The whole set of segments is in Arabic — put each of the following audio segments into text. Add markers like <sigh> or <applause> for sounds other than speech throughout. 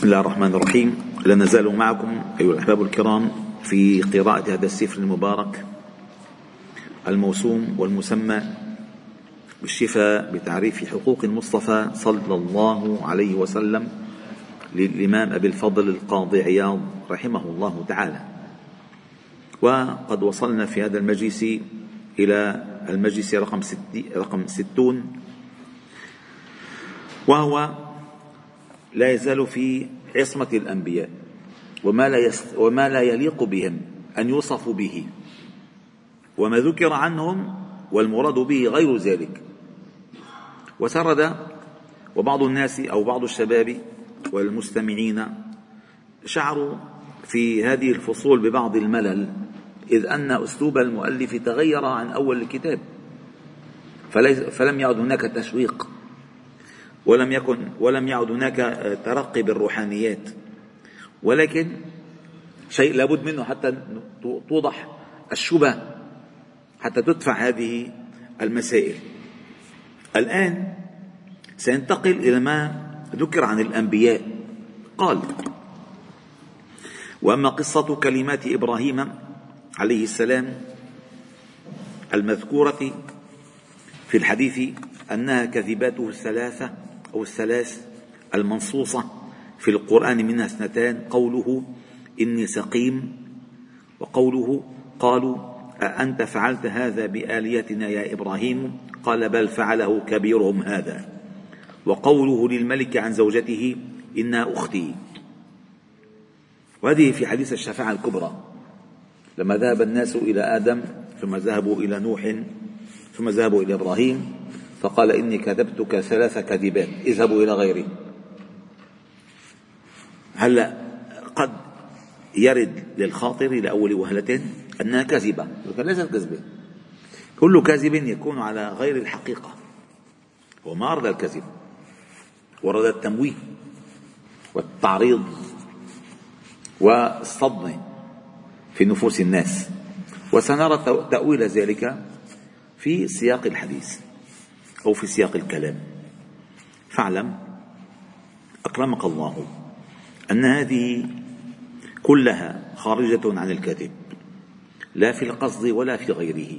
بسم الله الرحمن الرحيم. لا نزال معكم أيها الأحباب الكرام في قراءة هذا السفر المبارك الموسوم والمسمى بالشفاء بتعريف حقوق المصطفى صلى الله عليه وسلم للإمام أبي الفضل القاضي عياض رحمه الله تعالى. وقد وصلنا في هذا المجلس إلى المجلس رقم, رقم ستون وهو لا يزال في عصمة الأنبياء وما لا, يست وما لا يليق بهم أن يوصفوا به. وما ذكر عنهم والمراد به غير ذلك. وسرد وبعض الناس أو بعض الشباب والمستمعين شعروا في هذه الفصول ببعض الملل إذ أن أسلوب المؤلف تغير عن أول الكتاب. فلم يعد هناك تشويق. ولم يكن ولم يعد هناك ترقي بالروحانيات. ولكن شيء لابد منه حتى توضح الشبه حتى تدفع هذه المسائل. الآن سينتقل إلى ما ذكر عن الأنبياء. قال وأما قصة كلمات إبراهيم عليه السلام المذكورة في الحديث أنها كذباته الثلاثة أو الثلاث المنصوصة في القرآن منها اثنتان قوله إني سقيم وقوله قالوا أأنت فعلت هذا بآليتنا يا إبراهيم؟ قال بل فعله كبيرهم هذا. وقوله للملك عن زوجته إنها أختي. وهذه في حديث الشفاعة الكبرى. لما ذهب الناس إلى آدم ثم ذهبوا إلى نوح ثم ذهبوا إلى إبراهيم فقال إني كذبتك ثلاث كذبات اذهبوا إلى غيري. هلا قد يرد للخاطر لأول وهلة أنها كذبة لكن ليست كذبة. كل كذب يكون على غير الحقيقة. وما أرد الكذب ورد التمويه والتعريض والصدمة في نفوس الناس. وسنرى تأويل ذلك في سياق الحديث. أو في سياق الكلام. فاعلم أكرمك الله أن هذه كلها خارجة عن الكذب لا في القصد ولا في غيره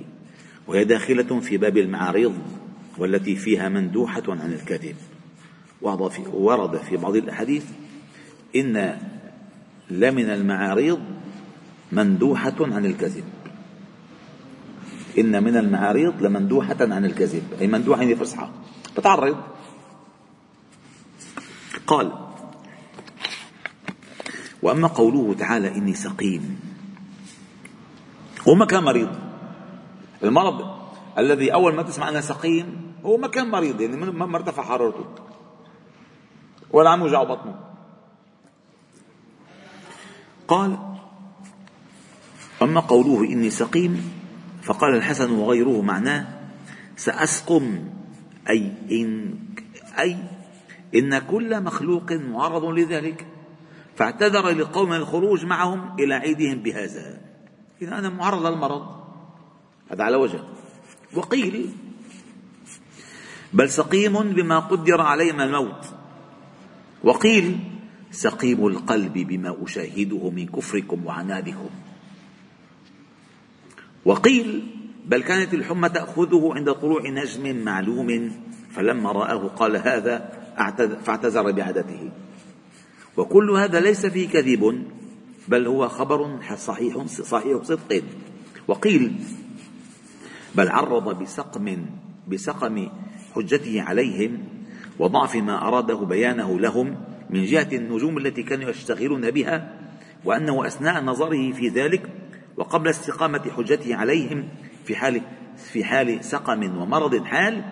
وهي داخلة في باب المعارض والتي فيها مندوحة عن الكذب. ورد في بعض الأحاديث إن لمن المعاريض مندوحة عن الكذب. إن من المعاريض لمندوحة عن الكذب أي مندوحة يعني فصحى بتعرض قال وأما قوله تعالى إني سقيم. هو ما كان مريض. المرض الذي أول ما تسمع أنه سقيم هو ما كان مريض يعني ما ارتفع حرارته. ولا عم يوجع بطنه. قال أما قوله إني سقيم فقال الحسن وغيره معناه سأسقم أي إن أي إن كل مخلوق معرض لذلك. فاعتذر لقوم الخروج معهم إلى عيدهم بهذا. إذا أنا معرض للمرض. هذا على وجه. وقيل بل سقيم بما قدر عليه من الموت. وقيل سقيم القلب بما أشاهده من كفركم وعنادكم. وقيل بل كانت الحمى تأخذه عند طلوع نجم معلوم فلما رآه قال هذا فاعتذر بعادته. وكل هذا ليس فيه كذب بل هو خبر صحيح صحيح صدق. وقيل بل عرض بسقم بسقم حجته عليهم وضعف ما أراده بيانه لهم من جهة النجوم التي كانوا يشتغلون بها وأنه أثناء نظره في ذلك وقبل استقامة حجته عليهم في حال في حال سقم ومرض حال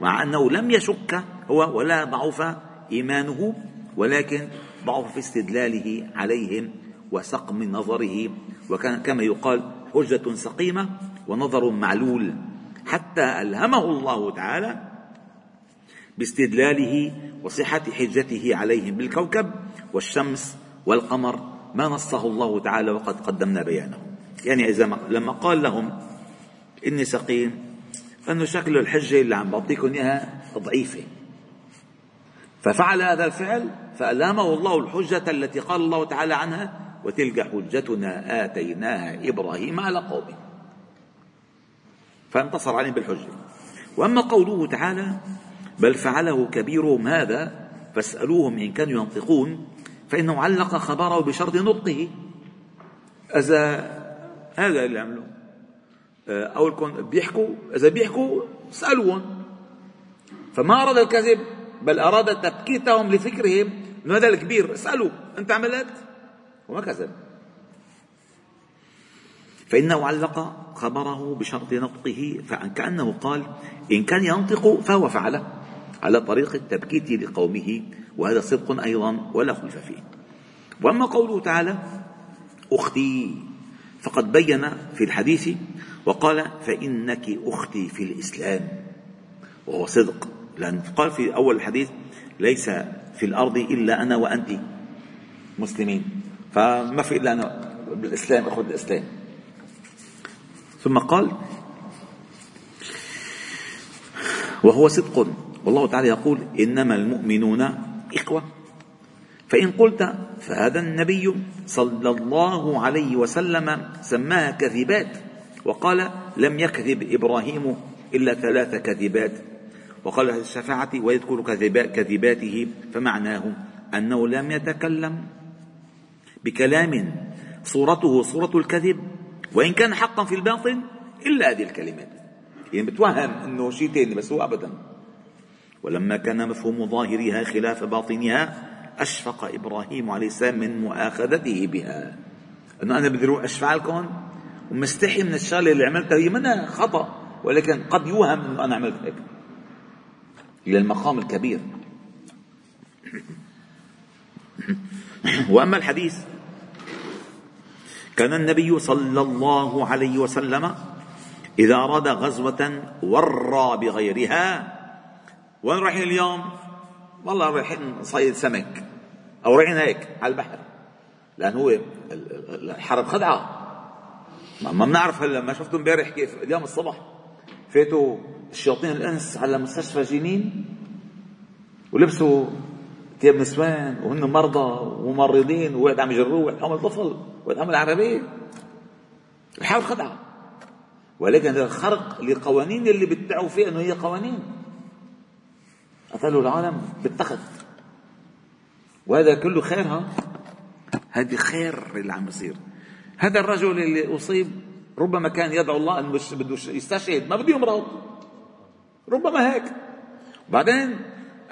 مع أنه لم يشك هو ولا ضعف إيمانه ولكن ضعف في استدلاله عليهم وسقم نظره. وكان كما يقال حجة سقيمة ونظر معلول. حتى ألهمه الله تعالى باستدلاله وصحة حجته عليهم بالكوكب والشمس والقمر ما نصه الله تعالى وقد قدمنا بيانه. يعني إذا لما قال لهم إني سقيم أنه شكل الحجة اللي عم بعطيكم إياها ضعيفة. ففعل هذا الفعل فألامه الله الحجة التي قال الله تعالى عنها وتلك حجتنا آتيناها إبراهيم على قومه. فانتصر عليهم بالحجة. وأما قوله تعالى بل فعله كبيرهم هذا فاسألوهم إن كانوا ينطقون فإنه علق خبره بشرط نطقه. إذا هذا اللي عمله آه، أو بيحكوا إذا بيحكوا اسألوهم فما أراد الكذب بل أراد تبكيتهم لفكرهم أنه هذا الكبير. اسألوا أنت عملت؟ وما كذب فإنه علق خبره بشرط نطقه فكأنه قال إن كان ينطق فهو فعله على طريق التبكيت لقومه. وهذا صدق أيضا ولا خلف فيه. وأما قوله تعالى أختي فقد بين في الحديث وقال فإنك أختي في الإسلام وهو صدق لأن قال في أول الحديث ليس في الأرض إلا أنا وأنت مسلمين فما في إلا أنا بالإسلام أخذ الإسلام. ثم قال وهو صدق والله تعالى يقول إنما المؤمنون إخوة. فإن قلت فهذا النبي صلى الله عليه وسلم سماها كذبات وقال لم يكذب إبراهيم إلا ثلاث كذبات وقال الشفاعة ويذكر كذباته فمعناه أنه لم يتكلم بكلام صورته صورة الكذب وإن كان حقا في الباطن إلا هذه الكلمات. يعني بتوهم أنه شيء ثاني بس هو أبدا. ولما كان مفهوم ظاهرها خلاف باطنها أشفق إبراهيم عليه السلام من مؤاخذته بها. أنه أنا بدي أروح أشفع لكم؟ ومستحي من الشغلة اللي عملتها هي منها خطأ ولكن قد يوهم أنه أنا عملت هيك. إلى المقام الكبير. <clears throat> وأما الحديث كان النبي صلى الله عليه وسلم إذا أراد غزوة ورى بغيرها. وين رايحين اليوم؟ والله رايحين نصيد سمك. أو رايحين هيك على البحر. لأن هو الحرب خدعة. ما بنعرف هلا ما شفتوا امبارح كيف. اليوم الصبح فاتوا الشياطين الإنس على مستشفى جنين ولبسوا ثياب نسوان وهن مرضى وممرضين وواحد عم يجروه وواحد حمل طفل وواحد حمل عربية. الحرب خدعة. ولكن هذا الخرق لقوانين اللي بيدعوا فيها إنه هي قوانين. قتلوا العالم بالتخت وهذا كله خير ها؟ هذه خير اللي عم يصير هذا الرجل اللي أصيب ربما كان يدعو الله إنه بده يستشهد ما بده يمرض. ربما هيك. بعدين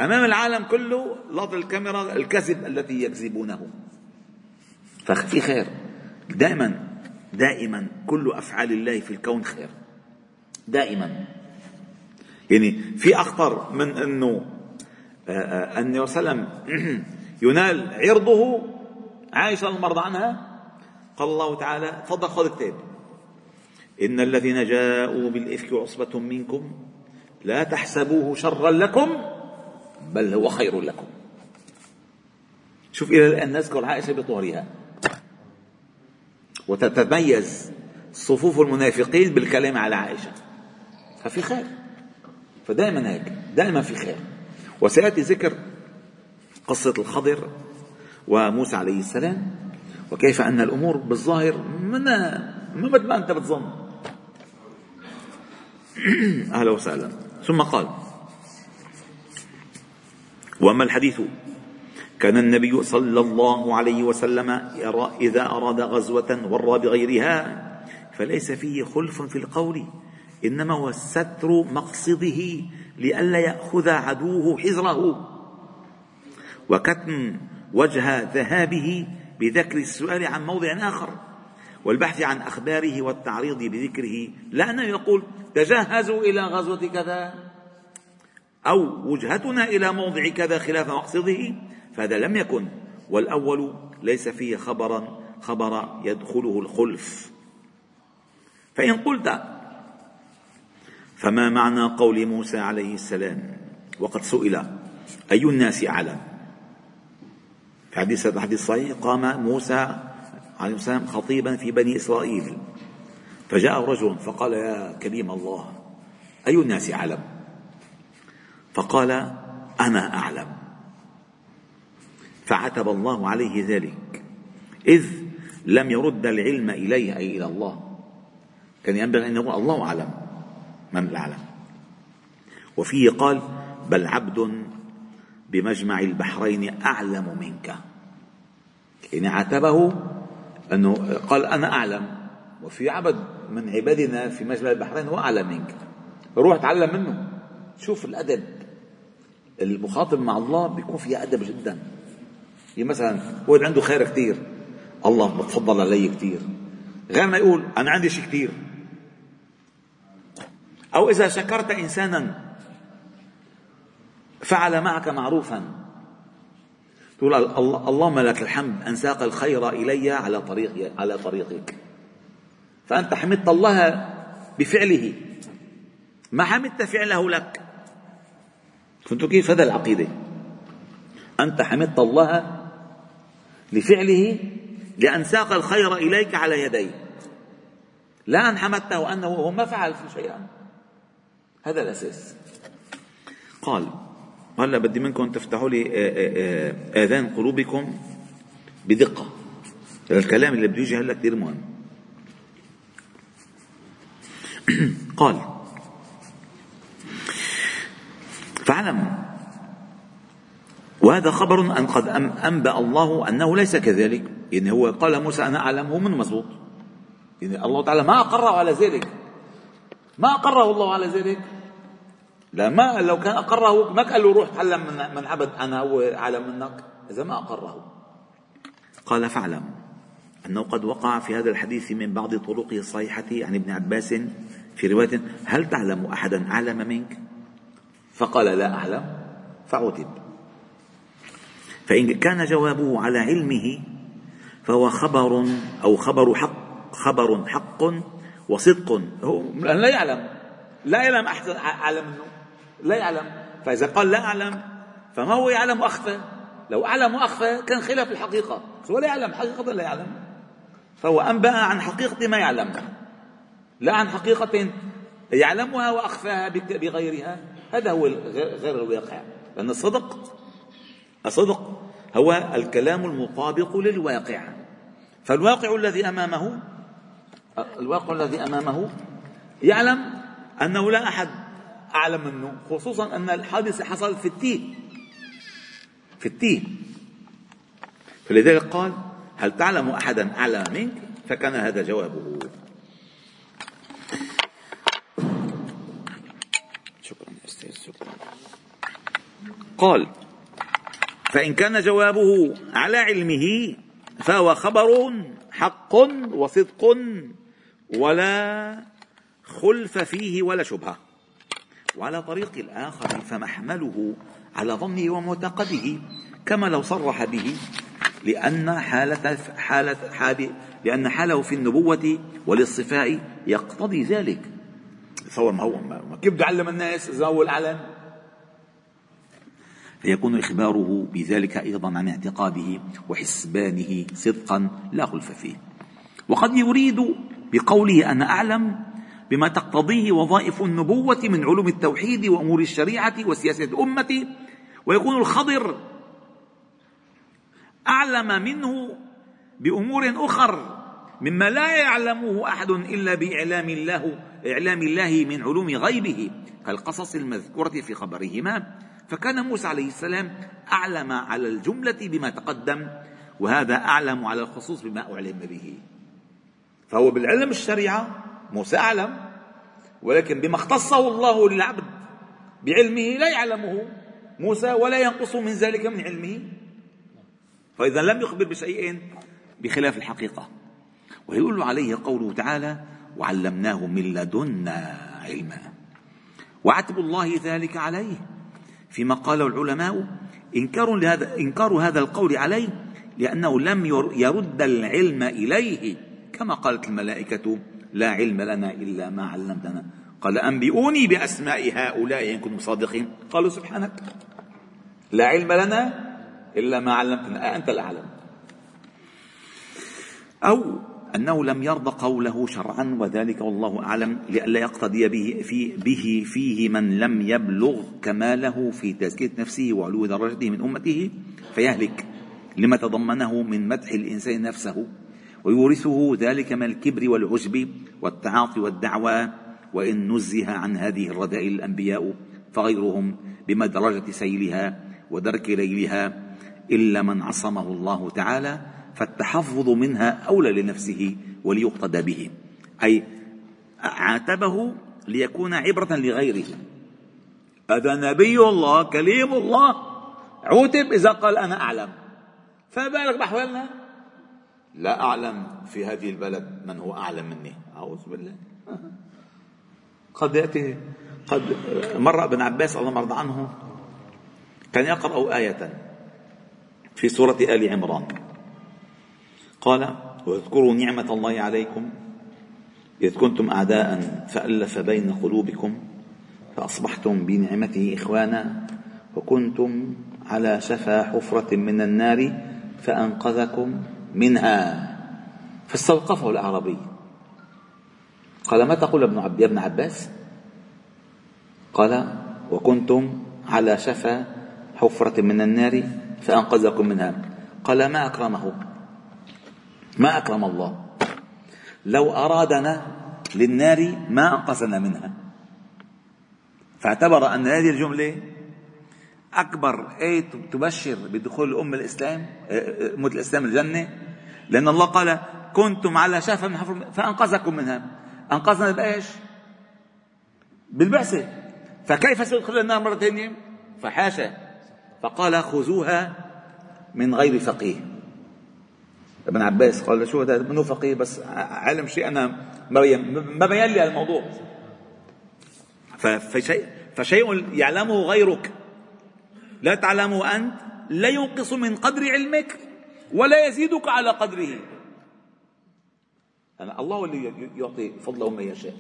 أمام العالم كله لط الكاميرا الكذب الذي يكذبونه. ففي خير. دائما دائما كل أفعال الله في الكون خير. دائما. يعني في أخطر من إنه آه، آه، النبي صلى الله عليه وسلم <clears throat> ينال عرضه. عائشة المرضى عنها قال الله تعالى تفضل خذ كتاب إن الذين جاءوا بالإفك عصبة منكم لا تحسبوه شرا لكم بل هو خير لكم. شوف إلى الآن نذكر عائشة بطهرها. وتتميز صفوف المنافقين بالكلام على عائشة. ففي خير. فدائما هيك. دائما في خير. وسيأتي ذكر قصة الخضر وموسى عليه السلام وكيف أن الأمور بالظاهر من ما مثل ما أنت بتظن. <clears throat> أهلا وسهلا. ثم قال واما الحديث؟ كان النبي صلى الله عليه وسلم يرى إذا أراد غزوة ورى بغيرها فليس فيه خلف في القول إنما هو ستر مقصده لئلا يأخذ عدوه حذره. وكتم وجه ذهابه بذكر السؤال عن موضع آخر والبحث عن أخباره والتعريض بذكره. لا انه يقول تجهزوا إلى غزوة كذا أو وجهتنا إلى موضع كذا خلاف مقصده. فهذا لم يكن. والأول ليس فيه خبرا خبر يدخله الخلف. فإن قلت فما معنى قول موسى عليه السلام؟ وقد سئل. أي الناس أعلم؟ في حديث الحديث الصحيح قام موسى عليه السلام خطيبا في بني إسرائيل. فجاء رجل فقال يا كريم الله أي الناس أعلم؟ فقال أنا أعلم. فعتب الله عليه ذلك. إذ لم يرد العلم إليه أي إلى الله. كان ينبغي أن يقول الله أعلم من الأعلم. وفيه قال بل عبد بمجمع البحرين أعلم منك. يعني عاتبه أنه قال أنا أعلم وفي عبد من عبادنا في مجمع البحرين هو أعلم منك. روح تعلم منه. شوف الأدب. المخاطب مع الله بيكون فيها أدب جدا. يعني مثلا هو عنده خير كثير الله بتفضل علي كثير غير ما يقول أنا عندي شيء كثير أو إذا شكرت إنسانا فعل معك معروفا. تقول اللهم لك الحمد أن ساق الخير إلي على طريق على طريقك. فأنت حمدت الله بفعله. ما حمدت فعله لك. فهمتوا كيف هذا العقيدة؟ أنت حمدت الله لفعله لأن ساق الخير إليك على يديه لا أن حمدته أنه هو ما فعل شيئا. هذا الأساس. قال هلا بدي منكم تفتحوا لي آذان قلوبكم بدقة. الكلام اللي بده يجي هلا كثير مهم. <clears throat> قال فاعلم. وهذا خبر أن قد أنبأ الله أنه ليس كذلك. يعني هو قال موسى أنا أعلم هو من مزبوط يعني الله تعالى ما أقره على ذلك. ما أقره الله على ذلك. لا ما لو كان أقره ما قال له روح تعلم من, من عبد أنا هو أعلم منك إذا ما أقره. قال فاعلم أنه قد وقع في هذا الحديث من بعض طرقه الصحيحة عن ابن عباس في رواية هل تعلم أحدا أعلم منك؟ فقال لا أعلم فعتب. فإن كان جوابه على علمه فهو خبر أو خبر حق خبر حق وصدق. هو لا يعلم لا يعلم أحد أعلم منه. لا يعلم. فإذا قال لا أعلم فما هو يعلم وأخفى لو أعلم وأخفى كان خلاف الحقيقة. هو لا يعلم حقيقة لا يعلم. فهو أنبأ عن حقيقة ما يعلم لا عن حقيقة يعلمها وأخفاها بغيرها. هذا هو غير الواقع. لأن الصدق الصدق هو الكلام المطابق للواقع. فالواقع الذي أمامه الواقع الذي أمامه يعلم أنه لا أحد أعلم منه خصوصا أن الحادثة حصلت في التيه في التيه فلذلك قال هل تعلم أحدا أعلم منك؟ فكان هذا جوابه. شكرا أستاذ شكرا. قال فإن كان جوابه على علمه فهو خبر حق وصدق ولا خلف فيه ولا شبهة. وعلى طريق الآخر فمحمله على ظنه ومعتقده كما لو صرح به لأن حالة حالة حالة لأن حاله في النبوة والاصطفاء يقتضي ذلك. تصور ما هو ما كيف بده يعلم الناس؟ إذا هو العلم فيكون إخباره بذلك أيضا عن اعتقاده وحسبانه صدقا لا خلف فيه. وقد يريد بقوله أنا أعلم بما تقتضيه وظائف النبوة من علوم التوحيد وأمور الشريعة وسياسة الأمة ويكون الخضر أعلم منه بأمور أخر مما لا يعلمه أحد إلا بإعلام الله إعلام الله من علوم غيبه كالقصص المذكورة في خبرهما. فكان موسى عليه السلام أعلم على الجملة بما تقدم وهذا أعلم على الخصوص بما أعلم به. فهو بالعلم الشريعة موسى أعلم ولكن بما اختصه الله للعبد بعلمه لا يعلمه موسى ولا ينقص من ذلك من علمه. فإذا لم يخبر بشيء بخلاف الحقيقة. ويقول عليه قوله تعالى وعلمناه من لدنا علما وعتب الله ذلك عليه. فيما قاله العلماء إنكار لهذا إنكار هذا القول عليه لأنه لم يرد العلم إليه كما قالت الملائكة لا علم لنا إلا ما علمتنا. قال أنبئوني بأسماء هؤلاء إن كنتم صادقين. قالوا سبحانك. لا علم لنا إلا ما علمتنا. أنت الأعلم. أو أنه لم يرضى قوله شرعا وذلك والله أعلم لئلا يقتدي به, في به فيه من لم يبلغ كماله في تزكية نفسه وعلو درجته من أمته فيهلك. لما تضمنه من مدح الإنسان نفسه. ويورثه ذلك من الكبر والعجب والتعاطي والدعوى وإن نزه عن هذه الرذائل الأنبياء فغيرهم بمدرجة سيلها ودرك ليلها إلا من عصمه الله تعالى فالتحفظ منها أولى لنفسه وليقتدى به. أي عاتبه ليكون عبرة لغيره. هذا نبي الله كليم الله عوتب إذا قال أنا أعلم. فما بالك بأحوالنا لا أعلم في هذه البلد من هو أعلم مني. أعوذ بالله. قد يأتي قد مر ابن عباس الله مرضى عنه كان يقرأ آية في سورة آل عمران. قال واذكروا نعمة الله عليكم إذ كنتم أعداء فألف بين قلوبكم فأصبحتم بنعمته إخوانا وكنتم على شفا حفرة من النار فأنقذكم منها فاستوقفه الأعرابي. قال ما تقول ابن عب... يا ابن عباس؟ قال وكنتم على شفا حفرة من النار فأنقذكم منها. قال ما أكرمه؟ ما أكرم الله. لو أرادنا للنار ما أنقذنا منها. فاعتبر أن هذه الجملة أكبر آية تبشر بدخول الأمة الإسلام أمة الإسلام الجنة. لأن الله قال كنتم على شفا من حفر فأنقذكم منها. أنقذنا بإيش؟ بالبعثة فكيف سيدخل النار مرة ثانية؟ فحاشا. فقال خذوها من غير فقيه. ابن عباس قال شو هذا؟ منه فقيه؟ بس علم شيء أنا ما بين لي الموضوع. فشيء, فشيء يعلمه غيرك. لا تعلمه أنت. لا ينقص من قدر علمك. ولا يزيدك على قدره. أنا الله اللي يعطي فضله من يشاء.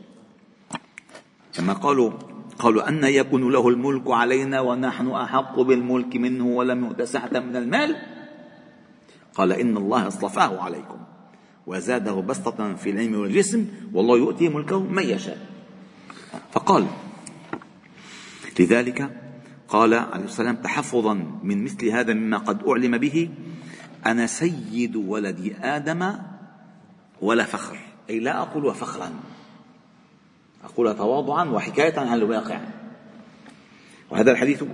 كما قالوا قالوا أن يكون له الملك علينا ونحن أحق بالملك منه ولم يؤت سعة من المال؟ قال إن الله اصطفاه عليكم وزاده بسطة في العلم والجسم والله يؤتي ملكه من يشاء. فقال لذلك قال عليه السلام تحفظا من مثل هذا مما قد أعلم به أنا سيد ولد آدم ولا فخر. أي لا أقول فخرا. أقول تواضعا وحكاية عن الواقع. وهذا الحديث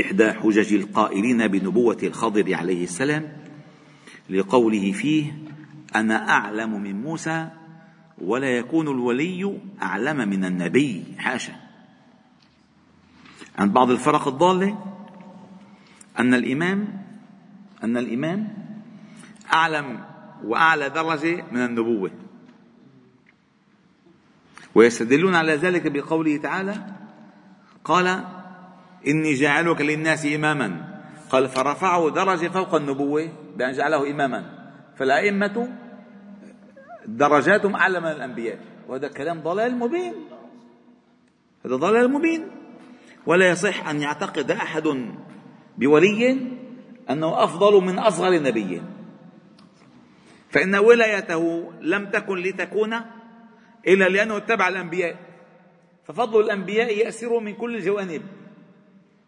إحدى حجج القائلين بنبوة الخضر عليه السلام لقوله فيه أنا أعلم من موسى ولا يكون الولي أعلم من النبي. حاشا. عند بعض الفرق الضالة أن الإمام أن الإمام أعلم وأعلى درجة من النبوة. ويستدلون على ذلك بقوله تعالى قال إني جاعلك للناس إماما. قال فرفعه درجة فوق النبوة بأن جعله إماما. فالأئمة درجاتهم أعلى من الأنبياء. وهذا كلام ضلال مبين. هذا ضلال مبين. ولا يصح أن يعتقد أحد بولي أنه أفضل من أصغر نبي. فإن ولايته لم تكن لتكون إلا لأنه اتبع الأنبياء. ففضل الأنبياء يأسر من كل الجوانب.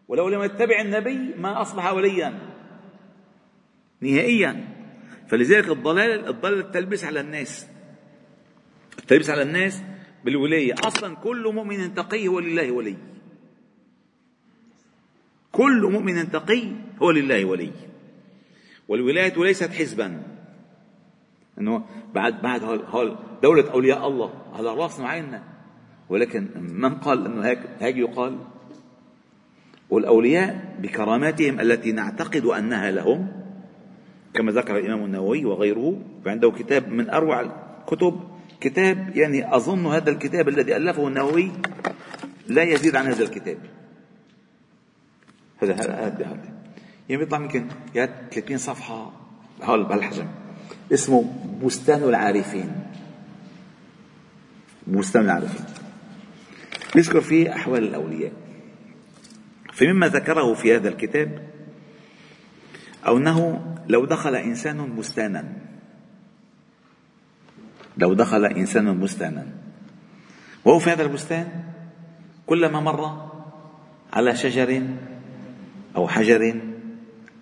ولو لم يتبع النبي ما أصبح وليا. نهائيا. فلذلك الضلال الضلال التلبس على الناس. التلبس على الناس بالولاية. أصلا كل مؤمن تقي هو لله ولي. كل مؤمن تقي هو لله ولي. والولاية ليست حزبا. إنه بعد بعد هول دولة أولياء الله على راسنا وعيننا ولكن من قال إنه هيك هيك يقال؟ والأولياء بكراماتهم التي نعتقد أنها لهم كما ذكر الإمام النووي وغيره فعنده كتاب من أروع الكتب كتاب يعني أظن هذا الكتاب الذي ألفه النووي لا يزيد عن هذا الكتاب. هذا هذا هذا. يعني بيطلع يمكن يا 30 صفحة بهالحجم اسمه بستان العارفين. بستان العارفين. يذكر فيه أحوال الأولياء. فمما ذكره في هذا الكتاب أو أنه لو دخل إنسان بستانا لو دخل إنسان بستانا وهو في هذا البستان كلما مر على شجر أو حجر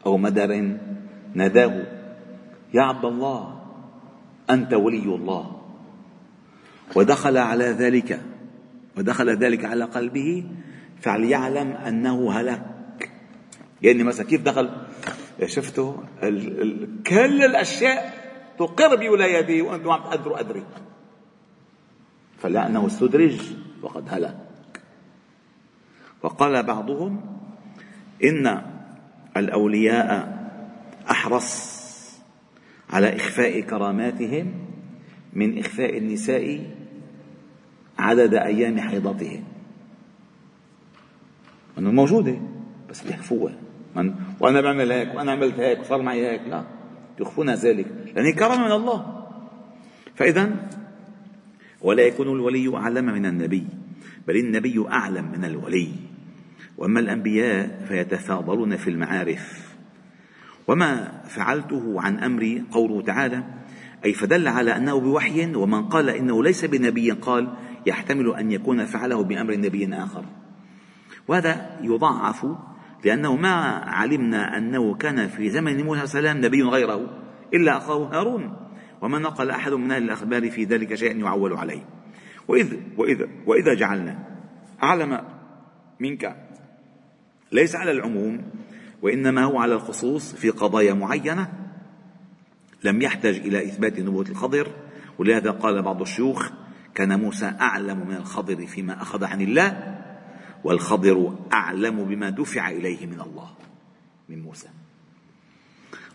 أو مدر ناداه. يا عبد الله أنت ولي الله. ودخل على ذلك ودخل ذلك على قلبه فليعلم أنه هلك يعني مثلا كيف دخل؟ شفتوا ال ال كل الأشياء تقر بولايته وأنتم عم تقدروا أدري. فلأنه استدرج وقد هلك. وقال بعضهم إن الأولياء أحرص على إخفاء كراماتهم من إخفاء النساء عدد أيام حيضتهم. أنه موجودة بس بيخفوها. وأنا بعمل هيك وأنا عملت هيك وصار معي هيك. لا يخفون ذلك لأنه كرم من الله. فإذا ولا يكون الولي أعلم من النبي بل النبي أعلم من الولي. وأما الأنبياء فيتفاضلون في المعارف. وما فعلته عن أمري قوله تعالى أي فدل على أنه بوحي ومن قال إنه ليس بنبي قال يحتمل أن يكون فعله بأمر نبي آخر. وهذا يضعف لأنه ما علمنا أنه كان في زمن موسى السلام نبي غيره إلا أخاه هارون وما نقل أحد من أهل الأخبار في ذلك شيئا يعول عليه. وإذ وإذا وإذا جعلنا أعلم منك ليس على العموم وإنما هو على الخصوص في قضايا معينة لم يحتج إلى إثبات نبوة الخضر. ولهذا قال بعض الشيوخ كان موسى أعلم من الخضر فيما أخذ عن الله والخضر أعلم بما دفع إليه من الله من موسى.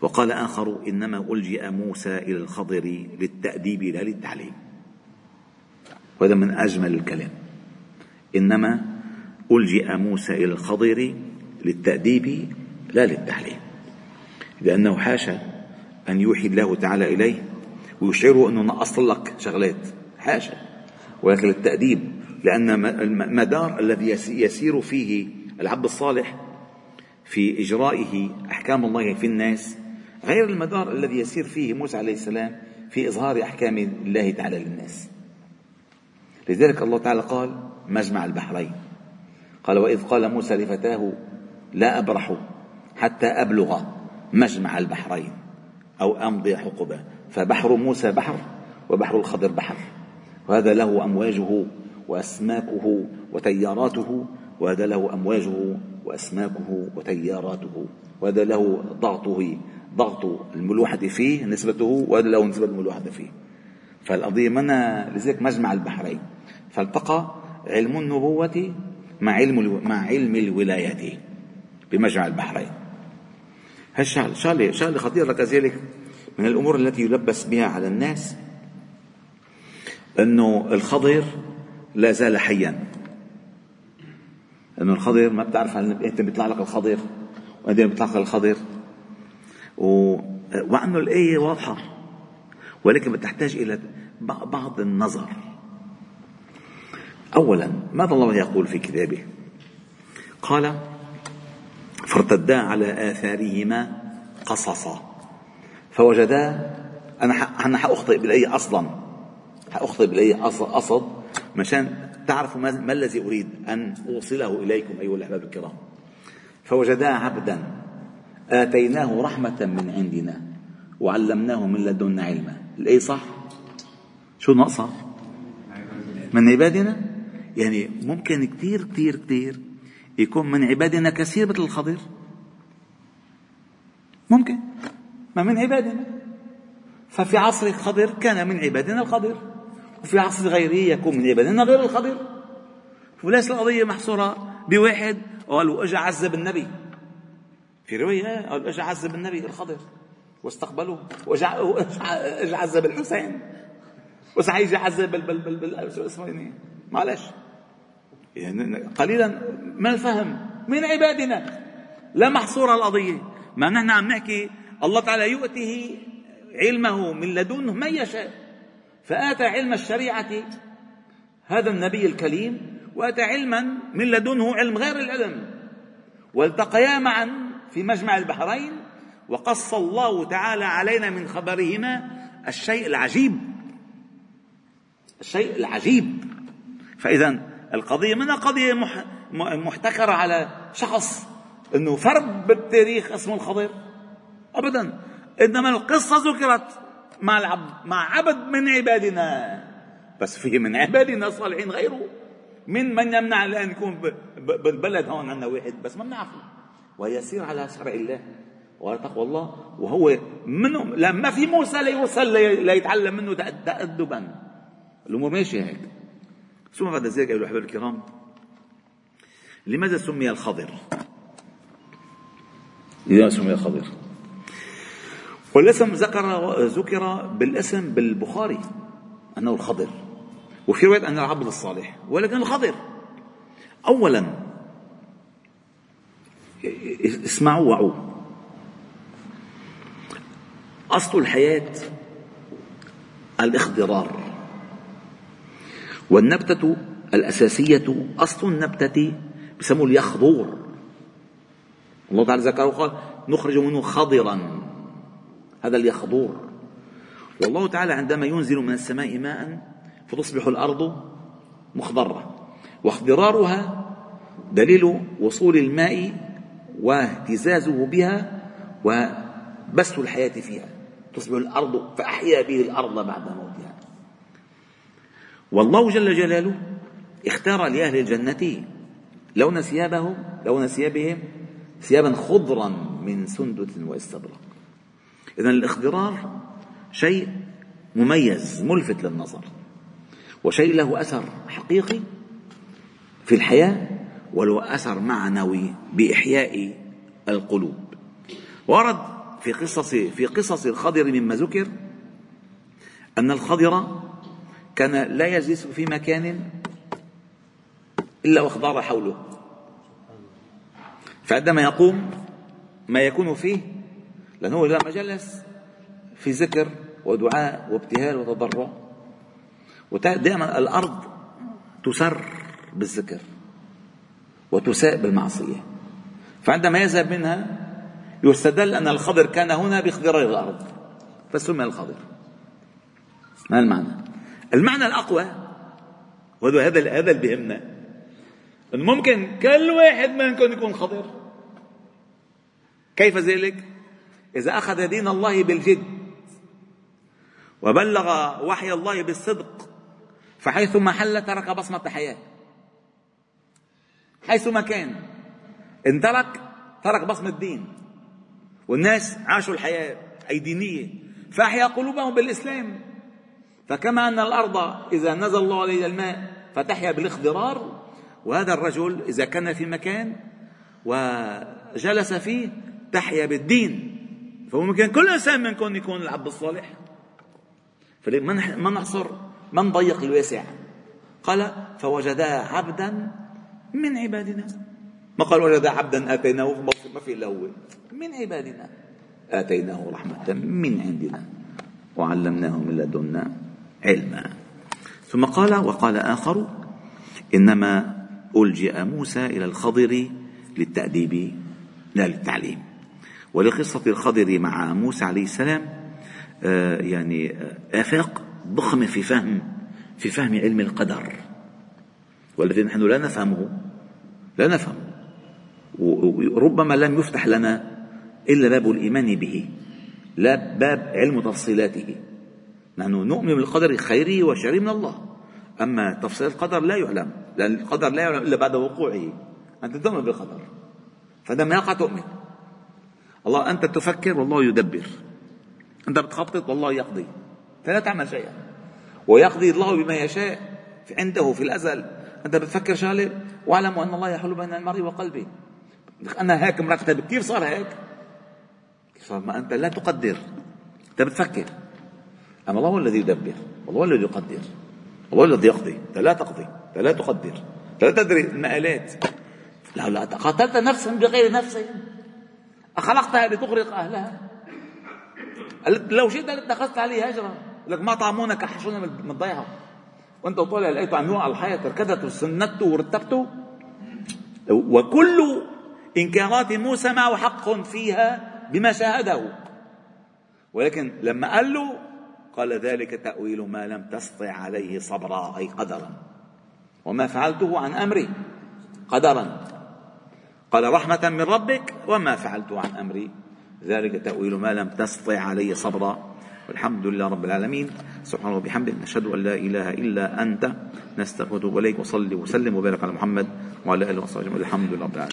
وقال آخر إنما ألجئ موسى إلى الخضر للتأديب لا للتعليم. وهذا من أجمل الكلام. إنما ألجئ موسى إلى الخضر للتأديب لا للتعليم لأنه حاشا أن يوحي الله تعالى إليه ويشعره أنه نقص لك شغلات. حاشا ولكن للتأديب لأن المدار الذي يسير فيه العبد الصالح في إجرائه أحكام الله في الناس غير المدار الذي يسير فيه موسى عليه السلام في إظهار أحكام الله تعالى للناس. لذلك الله تعالى قال مجمع البحرين قال وإذ قال موسى لفتاه لا أبرح حتى أبلغ مجمع البحرين أو أمضي حقبة فبحر موسى بحر وبحر الخضر بحر. وهذا له أمواجه وأسماكه وتياراته وهذا له أمواجه وأسماكه وتياراته. وهذا له ضغطه ضغط الملوحة فيه نسبته وهذا له نسبة الملوحة فيه. فالقضية منا لذلك مجمع البحرين. فالتقى علم النبوة مع علم مع علم الولاية بمجمع البحرين. هالشغله شغله شغله خطيره كذلك من الأمور التي يلبس بها على الناس أنه الخضر لا زال حيا. أنه الخضر ما بتعرف هل بيطلع لك الخضر وبعدين بيطلع لك الخضر. و... وأنه الآية واضحة. ولكن بتحتاج إلى بعض النظر. اولا ماذا الله يقول في كتابه؟ قال فارتدا على آثارهما قصصا. فوجدا أنا أنا حأخطئ بالآية أصلا حأخطئ بالآية قصد مشان تعرفوا ما الذي أريد أن أوصله إليكم أيها الأحباب الكرام. فوجدا عبدا آتيناه رحمة من عندنا وعلمناه من لدنا علما. الآية صح؟ شو ناقصة؟ من عبادنا؟ يعني ممكن كثير كثير كثير يكون من عبادنا كثير مثل الخضر ممكن. ما من عبادنا. ففي عصر الخضر كان من عبادنا الخضر وفي عصر غيره يكون من عبادنا غير الخضر وليس القضية محصورة بواحد قالوا اجى عذب النبي في رواية قالوا اجى عذب النبي الخضر واستقبلوه. واجى عذب الحسين وسعيد عذب شو اسمه يعني معلش. قليلا من الفهم من عبادنا لا محصورة القضية. ما نحن عم نحكي الله تعالى يؤتيه علمه من لدنه من يشاء. فآتى علم الشريعة هذا النبي الكريم وآتى علما من لدنه علم غير العلم. والتقيا معا في مجمع البحرين وقص الله تعالى علينا من خبرهما الشيء العجيب. الشيء العجيب. فإذا القضية منها قضية محتكرة على شخص إنه فرد بالتاريخ اسمه الخضر أبدا. إنما القصة ذكرت مع العبد مع عبد من عبادنا. بس في من عبادنا الصالحين غيره. من من يمنع الآن يكون بالبلد هون عندنا واحد بس ما بنعرفه. ويسير على شرع الله وعلى تقوى الله وهو منه لما في موسى ليوصل ليتعلم منه تأدبا. الأمور ماشية هيك. ثم بعد ذلك أيها الأحباب الكرام لماذا سمي الخضر؟ لماذا سمي الخضر؟ والاسم ذكر ذكر بالاسم بالبخاري أنه الخضر وفي رواية أن العبد الصالح ولكن الخضر اولا اسمعوا وعوا أصل الحياة الاخضرار والنبتة الأساسية أصل النبتة بسموه اليخضور. الله تعالى ذكره وقال نخرج منه خضرا. هذا اليخضور. والله تعالى عندما ينزل من السماء ماء فتصبح الأرض مخضرة. واخضرارها دليل وصول الماء واهتزازه بها وبث الحياة فيها. تصبح الأرض فأحيا به الأرض بعد موتها. والله جل جلاله اختار لأهل الجنة لون ثيابهم لون ثيابهم ثيابا خضرا من سندس واستبرق. إذا الاخضرار شيء مميز ملفت للنظر وشيء له أثر حقيقي في الحياة وله أثر معنوي بإحياء القلوب. ورد في قصص في قصص الخضر مما ذكر أن الخضر كان لا يجلس في مكان إلا واخضر حوله. فعندما يقوم ما يكون فيه لأنه لما جلس في ذكر ودعاء وابتهال وتضرع ودائما الأرض تسر بالذكر وتساء بالمعصية. فعندما يذهب منها يستدل أن الخضر كان هنا باخضرار الأرض فسمي الخضر. ما المعنى؟ المعنى الأقوى وهذا هذا هذا اللي بيهمنا ممكن كل واحد منكم يكون خضر كيف ذلك؟ إذا أخذ دين الله بالجد وبلغ وحي الله بالصدق فحيث ما حل ترك بصمة حياة. حيث ما كان. إن ترك ترك بصمة دين. والناس عاشوا الحياة أي دينية. فأحيا قلوبهم بالإسلام. فكما أن الأرض إذا نزل الله عليها الماء فتحيا بالاخضرار وهذا الرجل إذا كان في مكان وجلس فيه تحيا بالدين. فممكن كل إنسان منكم يكون العبد الصالح. ما نحصر ما نضيق الواسع؟ قال فوجدا عبدا من عبادنا. ما قال وجد عبدا آتيناه؟ ما في إلا هو. من عبادنا. آتيناه رحمة من عندنا. وعلمناه من لدنا. علما. ثم قال وقال آخر إنما ألجئ موسى إلى الخضر للتأديب لا للتعليم. ولقصة الخضر مع موسى عليه السلام آه، يعني آه، آفاق ضخمة في فهم في فهم علم القدر. والذي نحن لا نفهمه لا نفهمه. وربما لم يفتح لنا إلا باب الإيمان به لا باب علم تفصيلاته. نحن نؤمن بالقدر خيره وشره من الله. أما تفصيل القدر لا يعلم لأن القدر لا يعلم إلا بعد وقوعه. أنت تؤمن بالقدر فعندما يقع تؤمن. الله أنت تفكر والله يدبر. أنت بتخطط والله يقضي. فلا تعمل شيئا. ويقضي الله بما يشاء عنده في الأزل. أنت بتفكر شغلة واعلموا أن الله يحول بين المرء وقلبه. أنا هيك مرتب كيف صار هيك؟ كيف صار؟ ما أنت لا تقدر. أنت بتفكر. أما الله هو الذي يدبر والله هو الذي يقدر الله الذي يقضي أنت لا تقضي أنت لا تقدر أنت لا تدري المآلات. لو لا قتلت نفسا بغير نفس أخلقتها لتغرق أهلها. لو شئت لاتخذت عليه هجرة لك ما طعمونا كحشونا من الضيعة وأنت طالع لقيته عم يوقع على الحياة ركضته وسندته ورتبته. وكل إنكارات موسى معه حق فيها بما شاهده. ولكن لما قال له قال ذلك تأويل ما لم تستطع عليه صبرا أي قدرا. وما فعلته عن أمري قدرا. قال رحمة من ربك وما فعلت عن أمري. ذلك تأويل ما لم تستطع عليه صبرا. والحمد لله رب العالمين. سبحانه وبحمده نشهد أن لا إله إلا أنت. نستغفرك إليك وصلي وسلم وبارك على محمد وعلى آله وصحبه الحمد لله رب العالمين.